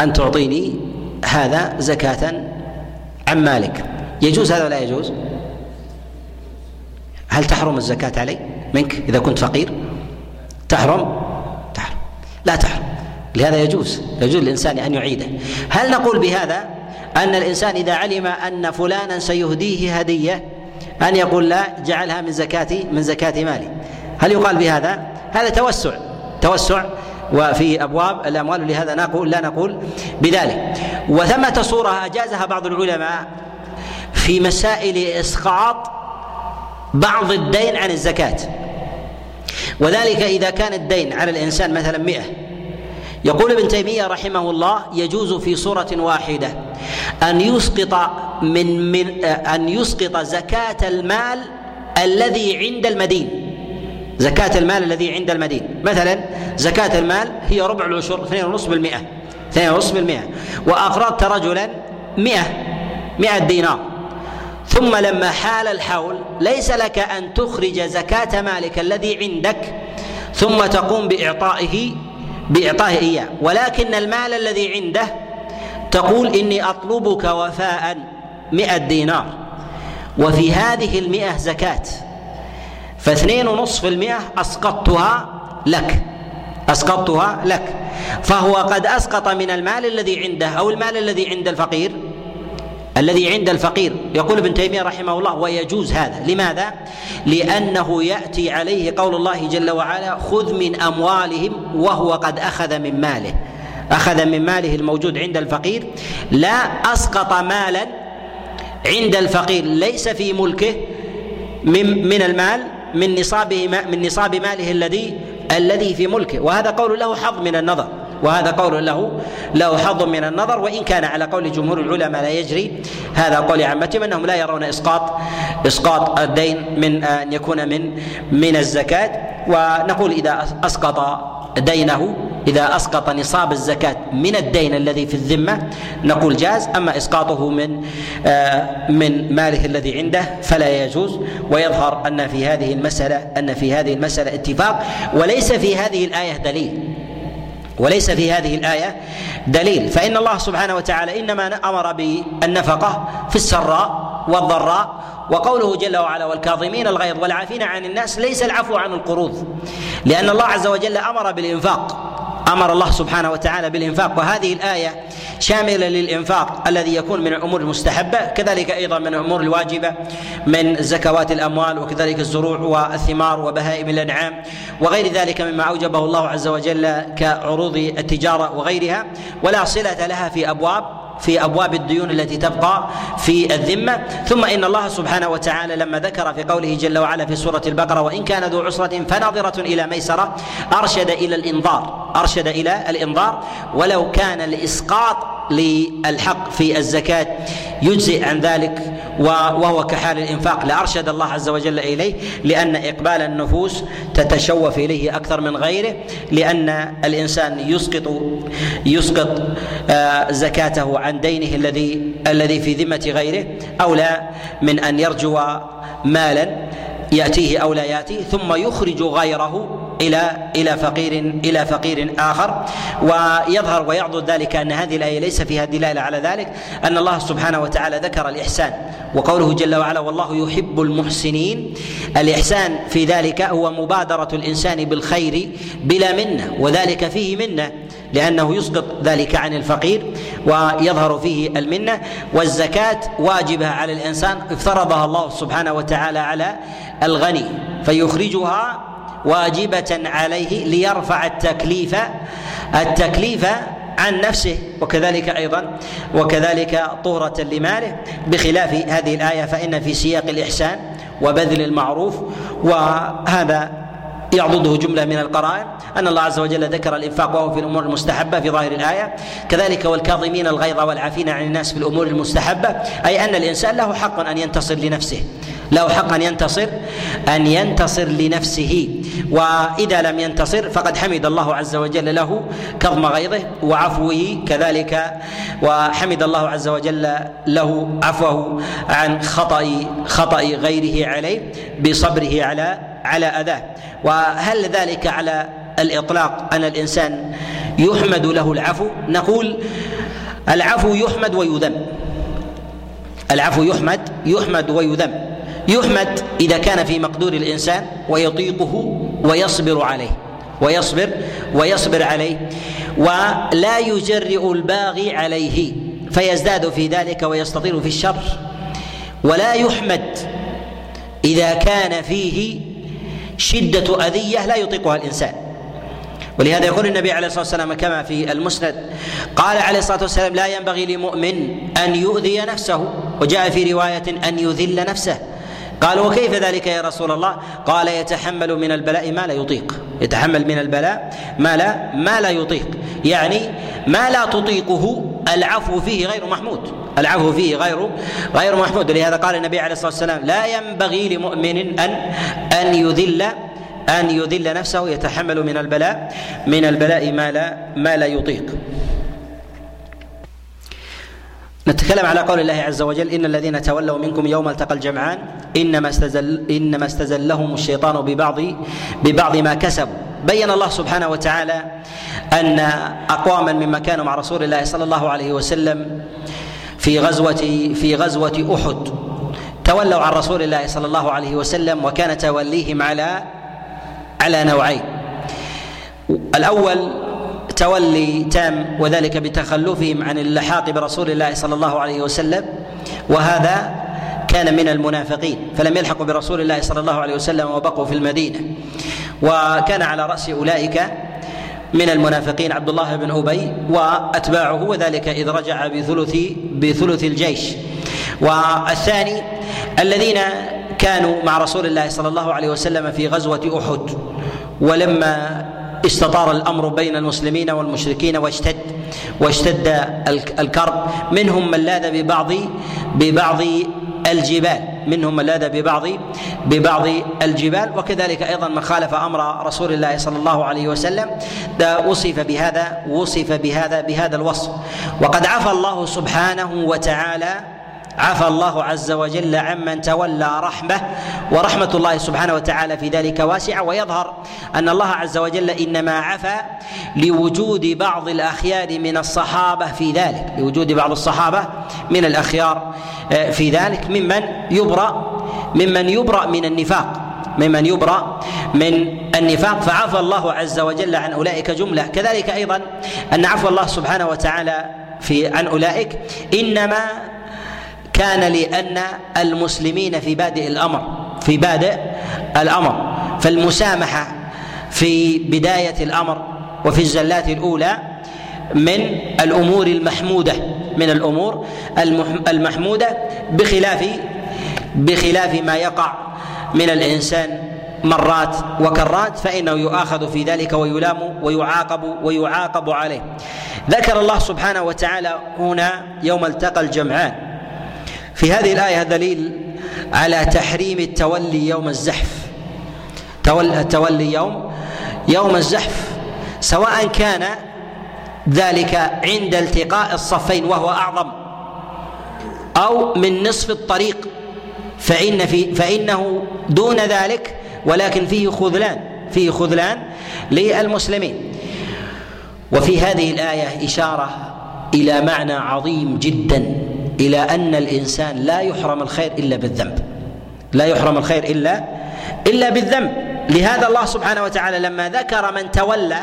أن تعطيني هذا زكاة عن مالك. يجوز هذا ولا يجوز؟ هل تحرم الزكاة علي منك إذا كنت فقير؟ تحرم؟ تحرم. لا تحرم. لهذا يجوز. يجوز للإنسان أن يعيده. هل نقول بهذا أن الإنسان إذا علم أن فلانا سيهديه هدية أن يقول لا جعلها من زكاه من زكاة مالي؟ هل يقال بهذا؟ هذا؟ توسع توسع وفيه أبواب الأموال لهذا نقول لا نقول بذلك. وثمة صورة أجازها بعض العلماء في مسائل إسقاط بعض الدين عن الزكاة. وذلك إذا كان الدين على الإنسان مثلا مئة. يقول ابن تيمية رحمه الله يجوز في صورة واحدة أن يسقط من, من أن يسقط زكاة المال الذي عند المدين. زكاة المال الذي عند المدين. مثلا زكاة المال هي ربع العشر 2.5 بالمئة. 2.5 بالمئة. وأقرضت رجلا 100 100 دينار. ثم لما حال الحول ليس لك أن تخرج زكاة مالك الذي عندك ثم تقوم بإعطائه بإعطائه إياه. ولكن المال الذي عنده تقول إني أطلبك وفاء مئة دينار. وفي هذه المئة زكاة. فاثنين ونصف المئة أسقطتها لك. أسقطتها لك. فهو قد أسقط من المال الذي عنده أو المال الذي عند الفقير. الذي عند الفقير. يقول ابن تيمية رحمه الله ويجوز هذا. لماذا؟ لأنه يأتي عليه قول الله جل وعلا خذ من أموالهم وهو قد أخذ من ماله. أخذ من ماله الموجود عند الفقير. لا أسقط مالا عند الفقير. ليس في ملكه من من المال. من نصابه من نصاب ماله الذي الذي في ملكه. وهذا قول له حظ من النظر. وهذا قول له له حظ من النظر. وإن كان على قول جمهور العلماء لا يجري. هذا قول عامتهم أنهم لا يرون اسقاط إسقاط الدين من أن يكون من من الزكاة. ونقول إذا أسقط دينه إذا أسقط نصاب الزكاة من الدين الذي في الذمة نقول جاز. أما إسقاطه من آه، من ماله الذي عنده فلا يجوز. ويظهر أن في هذه المسألة أن في هذه المسألة اتفاق. وليس في هذه الآية دليل. وليس في هذه الآية دليل. فإن الله سبحانه وتعالى إنما أمر بالنفقة في السراء والضراء. وقوله جل وعلا والكاظمين الغيظ والعافين عن الناس ليس العفو عن القروض. لأن الله عز وجل أمر بالإنفاق. أمر الله سبحانه وتعالى بالإنفاق وهذه الآية شاملة للإنفاق الذي يكون من الأمور المستحبة كذلك أيضا من الأمور الواجبة من زكوات الأموال وكذلك الزروع والثمار وبهائم الأنعام وغير ذلك مما أوجبه الله عز وجل كعروض التجارة وغيرها ولا صلة لها في أبواب في أبواب الديون التي تبقى في الذمة. ثم إن الله سبحانه وتعالى لما ذكر في قوله جل وعلا في سورة البقرة وإن كان ذو عسرة فناظرة إلى ميسرة أرشد إلى الانظار أرشد إلى الانظار ولو كان الإسقاط للحق في الزكاة يجزئ عن ذلك وهو كحال الإنفاق. لارشد الله عز وجل إليه لأن إقبال النفوس تتشوف إليه أكثر من غيره لأن الإنسان يسقط يسقط آه، زكاته عن دينه الذي الذي في ذمة غيره. أولى من أن يرجو مالا يأتيه أو لا يأتيه ثم يخرج غيره إلى إلى فقير إلى فقير آخر. ويظهر ويعضد ذلك أن هذه الآية ليس فيها دلالة على ذلك أن الله سبحانه وتعالى ذكر الإحسان. وقوله جل وعلا والله يحب المحسنين. الإحسان في ذلك هو مبادرة الإنسان بالخير بلا منة وذلك فيه منة لأنه يسقط ذلك عن الفقير ويظهر فيه المنة. والزكاة واجبة على الإنسان افترضها الله سبحانه وتعالى على الغني فيخرجها واجبة عليه ليرفع التكليف التكليف عن نفسه وكذلك أيضا وكذلك طهرة لماله. بخلاف هذه الآية فإن في سياق الإحسان وبذل المعروف وهذا يعضده جملة من القرائن. أن الله عز وجل ذكر الإنفاق وهو في الأمور المستحبة في ظاهر الآية. كذلك والكاظمين الغيظ والعافين عن الناس في الأمور المستحبة. أي أن الإنسان له حق أن ينتصر لنفسه. له حق أن ينتصر أن ينتصر لنفسه. وإذا لم ينتصر فقد حمد الله عز وجل له كظم غيظه وعفوه كذلك وحمد الله عز وجل له عفوه عن خطأ خطأ غيره عليه بصبره على على أذاه. وهل ذلك على الإطلاق أن الإنسان يحمد له العفو؟ نقول العفو يحمد ويذم. العفو يحمد يحمد ويذم. يحمد إذا كان في مقدور الإنسان ويطيقه ويصبر عليه ويصبر ويصبر عليه ولا يجرئ الباغي عليه فيزداد في ذلك ويستطيل في الشر. ولا يحمد إذا كان فيه شدة أذية لا يطيقها الإنسان. ولهذا يقول النبي عليه الصلاة والسلام كما في المسند قال عليه الصلاة والسلام لا ينبغي لمؤمن أن يؤذي نفسه. وجاء في رواية أن يذل نفسه. قالوا وكيف ذلك يا رسول الله؟ قال يتحمل من البلاء ما لا يطيق، يتحمل من البلاء ما لا ما لا يطيق، يعني ما لا تطيقه العفو فيه غير محمود، العفو فيه غير غير محمود، لهذا قال النبي عليه الصلاة والسلام لا ينبغي لمؤمن أن أن يذل أن يذل نفسه يتحمل من البلاء من البلاء ما لا ما لا يطيق. نتكلم على قول الله عز وجل إن الذين تولوا منكم يوم التقى الجمعان إنما استزل إنما استزلهم الشيطان ببعض ببعض ما كسبوا. بين الله سبحانه وتعالى أن أقواما ممن كانوا مع رسول الله صلى الله عليه وسلم في غزوه في غزوة أحد تولوا عن رسول الله صلى الله عليه وسلم وكان توليهم على على نوعين. الأول تولي تام وذلك بتخلفهم عن اللحاق برسول الله صلى الله عليه وسلم وهذا كان من المنافقين فلم يلحقوا برسول الله صلى الله عليه وسلم وبقوا في المدينة. وكان على رأس أولئك من المنافقين عبد الله بن أبي وأتباعه وذلك إذ رجع بثلث بثلث الجيش. والثاني الذين كانوا مع رسول الله صلى الله عليه وسلم في غزوة أحد ولما استطار الأمر بين المسلمين والمشركين واشتد واشتد الكرب. منهم من لاذ ببعض ببعض الجبال. منهم من لاذ ببعض ببعض الجبال. وكذلك أيضا من خالف أمر رسول الله صلى الله عليه وسلم. وصف بهذا وصف بهذا بهذا الوصف. وقد عفى الله سبحانه وتعالى عفى الله عز وجل عمن تولى رحمه ورحمة الله سبحانه وتعالى في ذلك واسعة ويظهر أن الله عز وجل إنما عفى لوجود بعض الأخيار من الصحابة في ذلك لوجود بعض الصحابة من الأخيار آه، في ذلك ممن يبرأ ممن يبرأ من النفاق ممن يبرأ من النفاق. فعفى الله عز وجل عن أولئك جملة. كذلك أيضا أن عفو الله سبحانه وتعالى في عن أولئك إنما كان لأن المسلمين في بادئ الأمر في بادئ الأمر. فالمسامحة في بداية الأمر وفي الزلات الأولى من الأمور المحمودة من الأمور المحمودة بخلاف بخلاف ما يقع من الإنسان مرات وكرات فإنه يؤاخذ في ذلك ويلام ويعاقب ويعاقب عليه. ذكر الله سبحانه وتعالى هنا يوم التقى الجمعان. في هذه الآية دليل على تحريم التولي يوم الزحف. التولي يوم يوم الزحف. سواء كان ذلك عند التقاء الصفين وهو أعظم أو من نصف الطريق فإن في فإنه دون ذلك ولكن فيه خذلان فيه خذلان للمسلمين. وفي هذه الآية إشارة إلى معنى عظيم جدا. إلى أن الإنسان لا يحرم الخير إلا بالذنب. لا يحرم الخير إلا إلا بالذنب. لهذا الله سبحانه وتعالى لما ذكر من تولى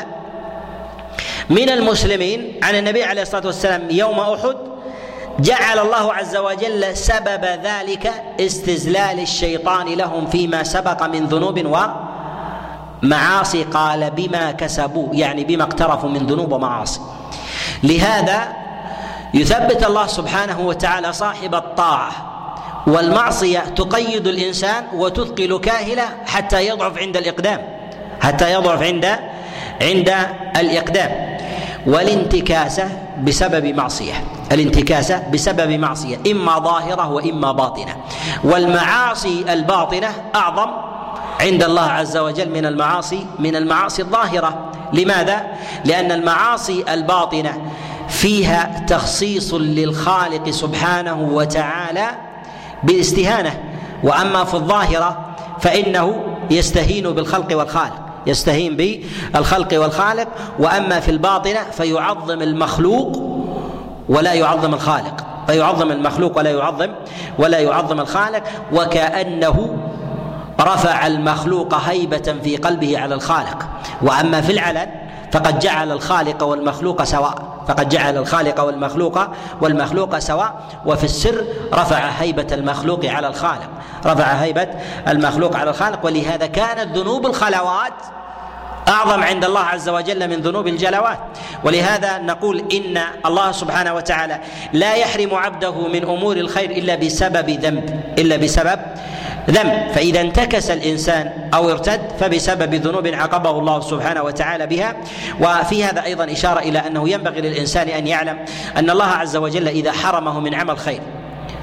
من المسلمين عن النبي عليه الصلاة والسلام يوم أحد جعل الله عز وجل سبب ذلك استزلال الشيطان لهم فيما سبق من ذنوب ومعاصي قال بما كسبوا يعني بما اقترفوا من ذنوب ومعاصي. لهذا يثبت الله سبحانه وتعالى صاحب الطاعة والمعصية تقيد الإنسان وتثقل كاهله حتى يضعف عند الإقدام حتى يضعف عند عند الإقدام. والانتكاسه بسبب معصية الانتكاسه بسبب معصية إما ظاهرة وإما باطنة. والمعاصي الباطنة أعظم عند الله عز وجل من المعاصي من المعاصي الظاهرة. لماذا؟ لأن المعاصي الباطنة فيها تخصيص للخالق سبحانه وتعالى بالاستهانة. وأما في الظاهرة فإنه يستهين بالخلق والخالق يستهين بالخلق والخالق. وأما في الباطنة فيعظم المخلوق ولا يعظم الخالق. فيعظم المخلوق ولا يعظم ولا يعظم الخالق. وكأنه رفع المخلوق هيبة في قلبه على الخالق. وأما في العلن فقد جعل الخالق والمخلوق سواء. فقد جعل الخالق والمخلوق والمخلوق سواء وفي السر رفع هيبة المخلوق على الخالق. رفع هيبة المخلوق على الخالق ولهذا كانت ذنوب الخلوات أعظم عند الله عز وجل من ذنوب الجلوات. ولهذا نقول إن الله سبحانه وتعالى لا يحرم عبده من أمور الخير إلا بسبب ذنب إلا بسبب ذنب. فإذا انتكس الإنسان أو ارتد فبسبب ذنوب عاقبه الله سبحانه وتعالى بها. وفي هذا أيضا إشارة إلى أنه ينبغي للإنسان أن يعلم أن الله عز وجل إذا حرمه من عمل خير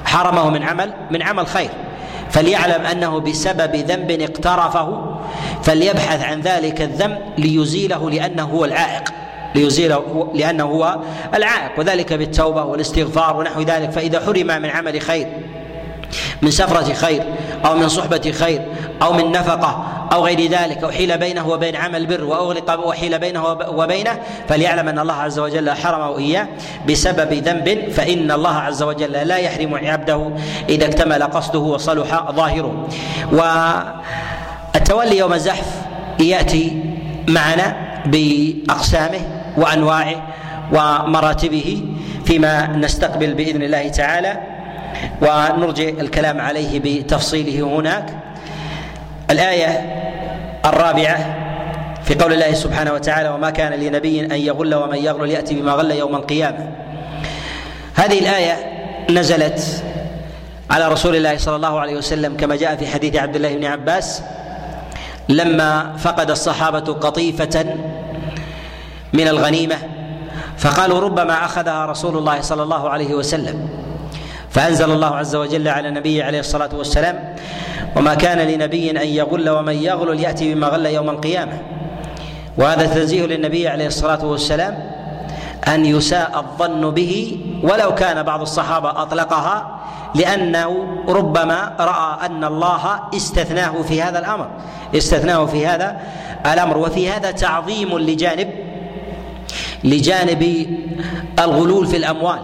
حرمه من عمل من عمل خير. فليعلم أنه بسبب ذنب اقترفه فليبحث عن ذلك الذنب ليزيله لأنه هو العائق. ليزيله لأنه هو العائق. وذلك بالتوبة والاستغفار ونحو ذلك. فإذا حرم من عمل خير من سفرة خير أو من صحبة خير أو من نفقة أو غير ذلك أحيل بينه وبين عمل بر وأغلق وحيل بينه وبينه فليعلم أن الله عز وجل حرمه إياه بسبب ذنب فإن الله عز وجل لا يحرم عبده إذا اكتمل قصده وصلح ظاهره. والتولي يوم الزحف يأتي معنا بأقسامه وأنواعه ومراتبه فيما نستقبل بإذن الله تعالى. ونرجع الكلام عليه بتفصيله هناك. الآية الرابعة في قول الله سبحانه وتعالى وما كان لنبي أن يغل ومن يغل يأتي بما غل يوم القيامة. هذه الآية نزلت على رسول الله صلى الله عليه وسلم كما جاء في حديث عبد الله بن عباس لما فقد الصحابة قطيفة من الغنيمة فقالوا ربما أخذها رسول الله صلى الله عليه وسلم. فأنزل الله عز وجل على النبي عليه الصلاة والسلام وما كان لنبي أن يغل ومن يغل يأتي بما غل يوم القيامة. وهذا تنزيه للنبي عليه الصلاة والسلام أن يساء الظن به ولو كان بعض الصحابة أطلقها لأنه ربما رأى أن الله استثناه في هذا الأمر. استثناه في هذا الأمر. وفي هذا تعظيم لجانب لجانب الغلول في الأموال.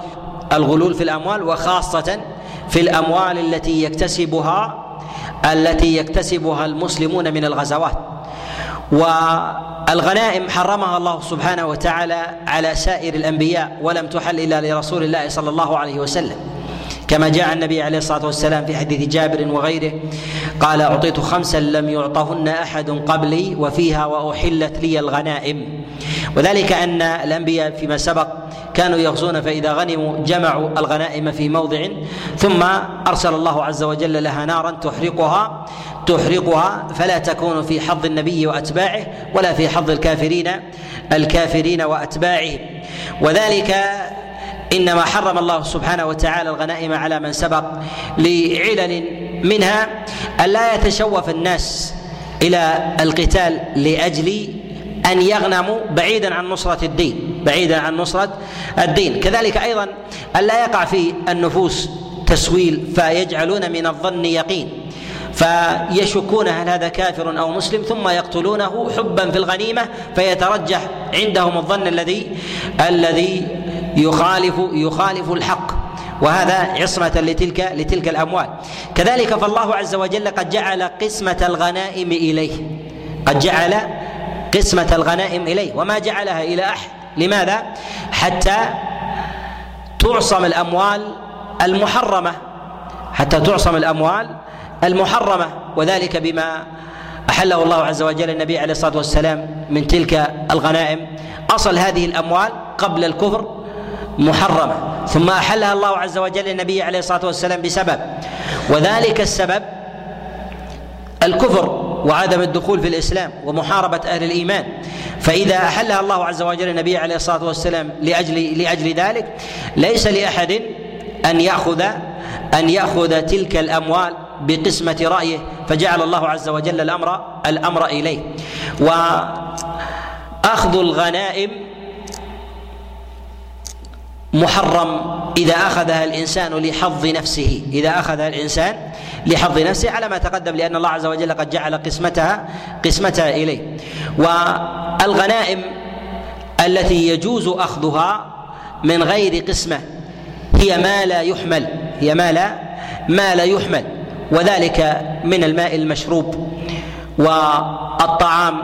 الغلول في الأموال وخاصة في الأموال التي يكتسبها التي يكتسبها المسلمون من الغزوات. والغنائم حرمها الله سبحانه وتعالى على سائر الأنبياء ولم تحل إلا لرسول الله صلى الله عليه وسلم. كما جاء النبي عليه الصلاة والسلام في حديث جابر وغيره قال أعطيت خمسا لم يعطهن أحد قبلي وفيها وأحلت لي الغنائم. وذلك أن الأنبياء فيما سبق كانوا يغزون فإذا غنموا جمعوا الغنائم في موضع. ثم أرسل الله عز وجل لها نارا تحرقها تحرقها فلا تكون في حظ النبي وأتباعه ولا في حظ الكافرين الكافرين واتباعهم وذلك إنما حرم الله سبحانه وتعالى الغنائم على من سبق لعلل منها أن لا يتشوف الناس إلى القتال لأجل أن يغنموا بعيدا عن نصرة الدين بعيدا عن نصرة الدين. كذلك أيضا أن لا يقع في النفوس تسويل فيجعلون من الظن يقين فيشكون هل هذا كافر أو مسلم ثم يقتلونه حبا في الغنيمة فيترجح عندهم الظن الذي الذي يخالف يخالف الحق. وهذا عصمة لتلك لتلك الأموال. كذلك فالله عز وجل قد جعل قسمة الغنائم إليه قد جعل قسمة الغنائم إليه وما جعلها إلى أحد. لماذا؟ حتى تعصم الأموال المحرمة. حتى تعصم الأموال المحرمة. وذلك بما أحله الله عز وجل النبي عليه الصلاة والسلام من تلك الغنائم. أصل هذه الأموال قبل الكفر محرمة. ثم أحلها الله عز وجل النبي عليه الصلاة والسلام بسبب. وذلك السبب الكفر. وعدم الدخول في الإسلام ومحاربة أهل الإيمان. فإذا أحلها الله عز وجل النبي عليه الصلاة والسلام لاجل لأجل ذلك ليس لأحد أن ياخذ أن يأخذ تلك الأموال بقسمة رأيه فجعل الله عز وجل الامر الأمر إليه. وأخذ الغنائم محرم إذا أخذها الإنسان لحظ نفسه إذا أخذها الإنسان لحظ نفسه على ما تقدم لأن الله عز وجل قد جعل قسمتها قسمتها إليه. والغنائم التي يجوز أخذها من غير قسمة هي ما لا يحمل هي ما لا ما لا يحمل. وذلك من الماء المشروب والطعام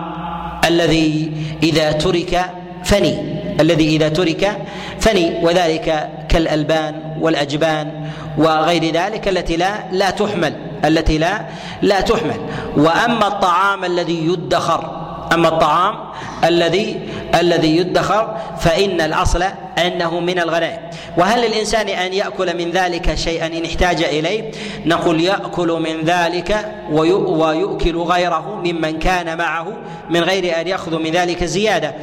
الذي إذا ترك فني. الذي إذا ترك فني وذلك كالألبان والأجبان وغير ذلك التي لا لا تحمل التي لا لا تحمل. وأما الطعام الذي يدخر أما الطعام الذي الذي يدخر فإن الأصل أنه من الغنائم. وهل للإنسان أن يأكل من ذلك شيئا إن احتاج إليه؟ نقول يأكل من ذلك ويؤكل غيره ممن كان معه من غير أن يأخذ من ذلك زيادة.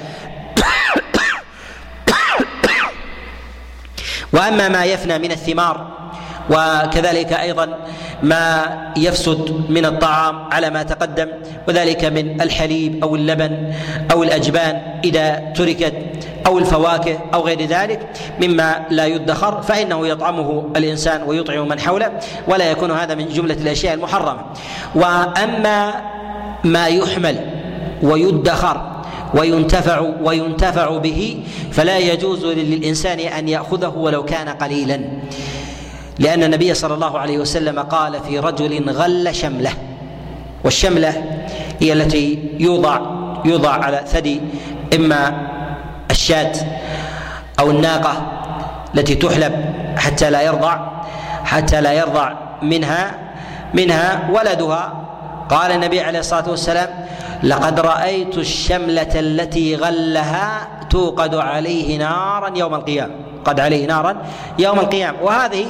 وأما ما يفنى من الثمار وكذلك أيضا ما يفسد من الطعام على ما تقدم وذلك من الحليب أو اللبن أو الأجبان إذا تركت أو الفواكه أو غير ذلك مما لا يدخر فإنه يطعمه الإنسان ويطعم من حوله ولا يكون هذا من جملة الأشياء المحرمة. وأما ما يحمل ويدخر وينتفع وينتفع به فلا يجوز للإنسان أن يأخذه ولو كان قليلا. لأن النبي صلى الله عليه وسلم قال في رجل غل شملة والشملة هي التي يوضع يوضع على ثدي إما الشاة أو الناقة التي تحلب حتى لا يرضع حتى لا يرضع منها منها ولدها قال النبي عليه الصلاة والسلام لقد رأيت الشملة التي غلها توقد عليه نارا يوم القيامة. قد عليه نارا يوم القيامة. وهذه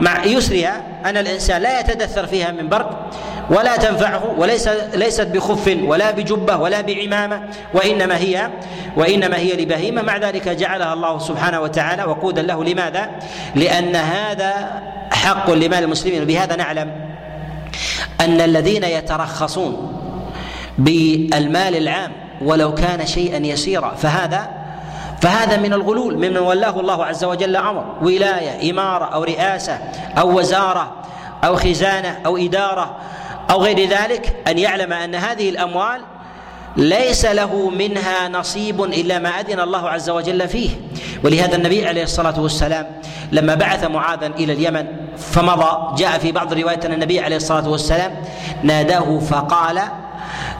مع يسرها أن الإنسان لا يتدثر فيها من برد ولا تنفعه وليس ليست بخف ولا بجبة ولا بعمامة وإنما هي وإنما هي لبهيمة. مع ذلك جعلها الله سبحانه وتعالى وقودا له. لماذا؟ لأن هذا حق لمال المسلمين. وبهذا نعلم أن الذين يترخصون بالمال العام ولو كان شيئا يسيرا فهذا فهذا من الغلول ممن ولاه الله عز وجل أمر ولاية إمارة أو رئاسة أو وزارة أو خزانة أو إدارة أو غير ذلك أن يعلم أن هذه الأموال ليس له منها نصيب إلا ما أذن الله عز وجل فيه. ولهذا النبي عليه الصلاة والسلام لما بعث معاذا إلى اليمن فمضى جاء في بعض الروايات أن النبي عليه الصلاة والسلام ناداه فقال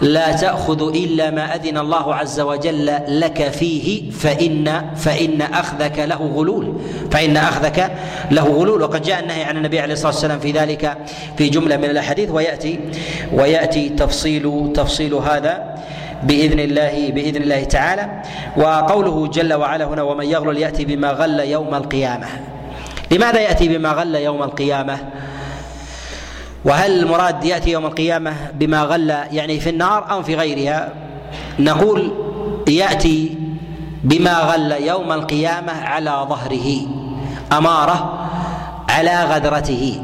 لا تأخذ إلا ما أذن الله عز وجل لك فيه فإن فإن أخذك له غلول فإن أخذك له غلول. وقد جاء النهي عن النبي عليه الصلاة والسلام في ذلك في جملة من الأحاديث ويأتي ويأتي تفصيل تفصيل هذا بإذن الله بإذن الله تعالى. وقوله جل وعلا هنا ومن يغلل يأتي بما غل يوم القيامة. لماذا يأتي بما غل يوم القيامة؟ وهل المراد يأتي يوم القيامة بما غل يعني في النار أو في غيرها؟ نقول يأتي بما غل يوم القيامة على ظهره أمارة على غدرته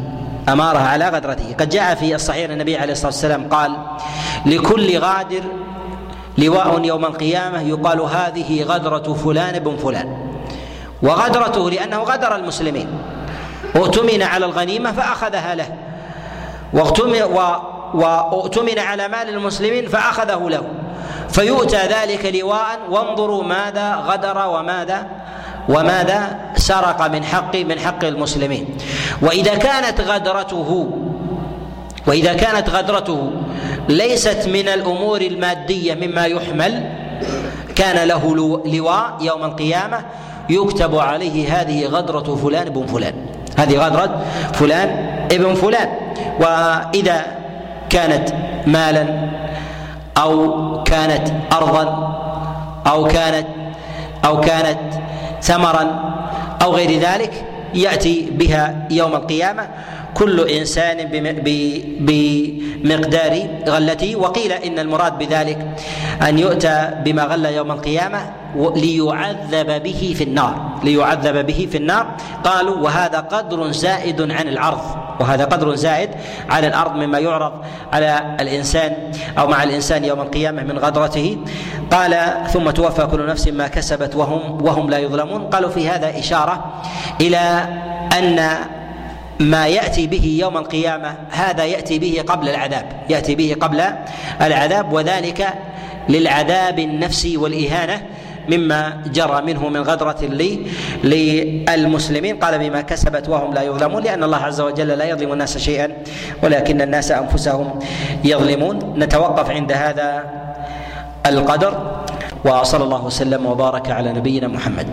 أمارة على غدرته. قد جاء في الصحيح النبي عليه الصلاة والسلام قال لكل غادر لواء يوم القيامة يقال هذه غدرة فلان بن فلان. وغدرته لأنه غدر المسلمين. اؤتمن على الغنيمة فأخذها له. وأؤتمن على مال المسلمين فأخذه له. فيؤتى ذلك لواء وانظروا ماذا غدر وماذا وماذا سرق من حق من حق المسلمين. وإذا كانت غدرته وإذا كانت غدرته ليست من الأمور المادية مما يحمل. كان له لواء يوم القيامة يكتب عليه هذه غدرة فلان بن فلان. هذه غدرة فلان ابن فلان. وإذا كانت مالا أو كانت ارضا أو كانت أو كانت ثمرا أو غير ذلك يأتي بها يوم القيامة. كل إنسان بمقدار غلته. وقيل إن المراد بذلك أن يؤتى بما غل يوم القيامة ليعذب به في النار. ليعذب به في النار. قالوا وهذا قدر زائد عن العرض وهذا قدر زائد على الأرض مما يعرض على الإنسان أو مع الإنسان يوم القيامة من غدرته. قال ثم توفى كل نفس ما كسبت وهم وهم لا يظلمون. قالوا في هذا إشارة إلى أن ما يأتي به يوم القيامة هذا يأتي به قبل العذاب يأتي به قبل العذاب وذلك للعذاب النفسي والإهانة مما جرى منه من غدرة لي للمسلمين. قال بما كسبت وهم لا يظلمون لأن الله عز وجل لا يظلم الناس شيئا ولكن الناس أنفسهم يظلمون. نتوقف عند هذا القدر وصلى الله وسلم وبارك على نبينا محمد.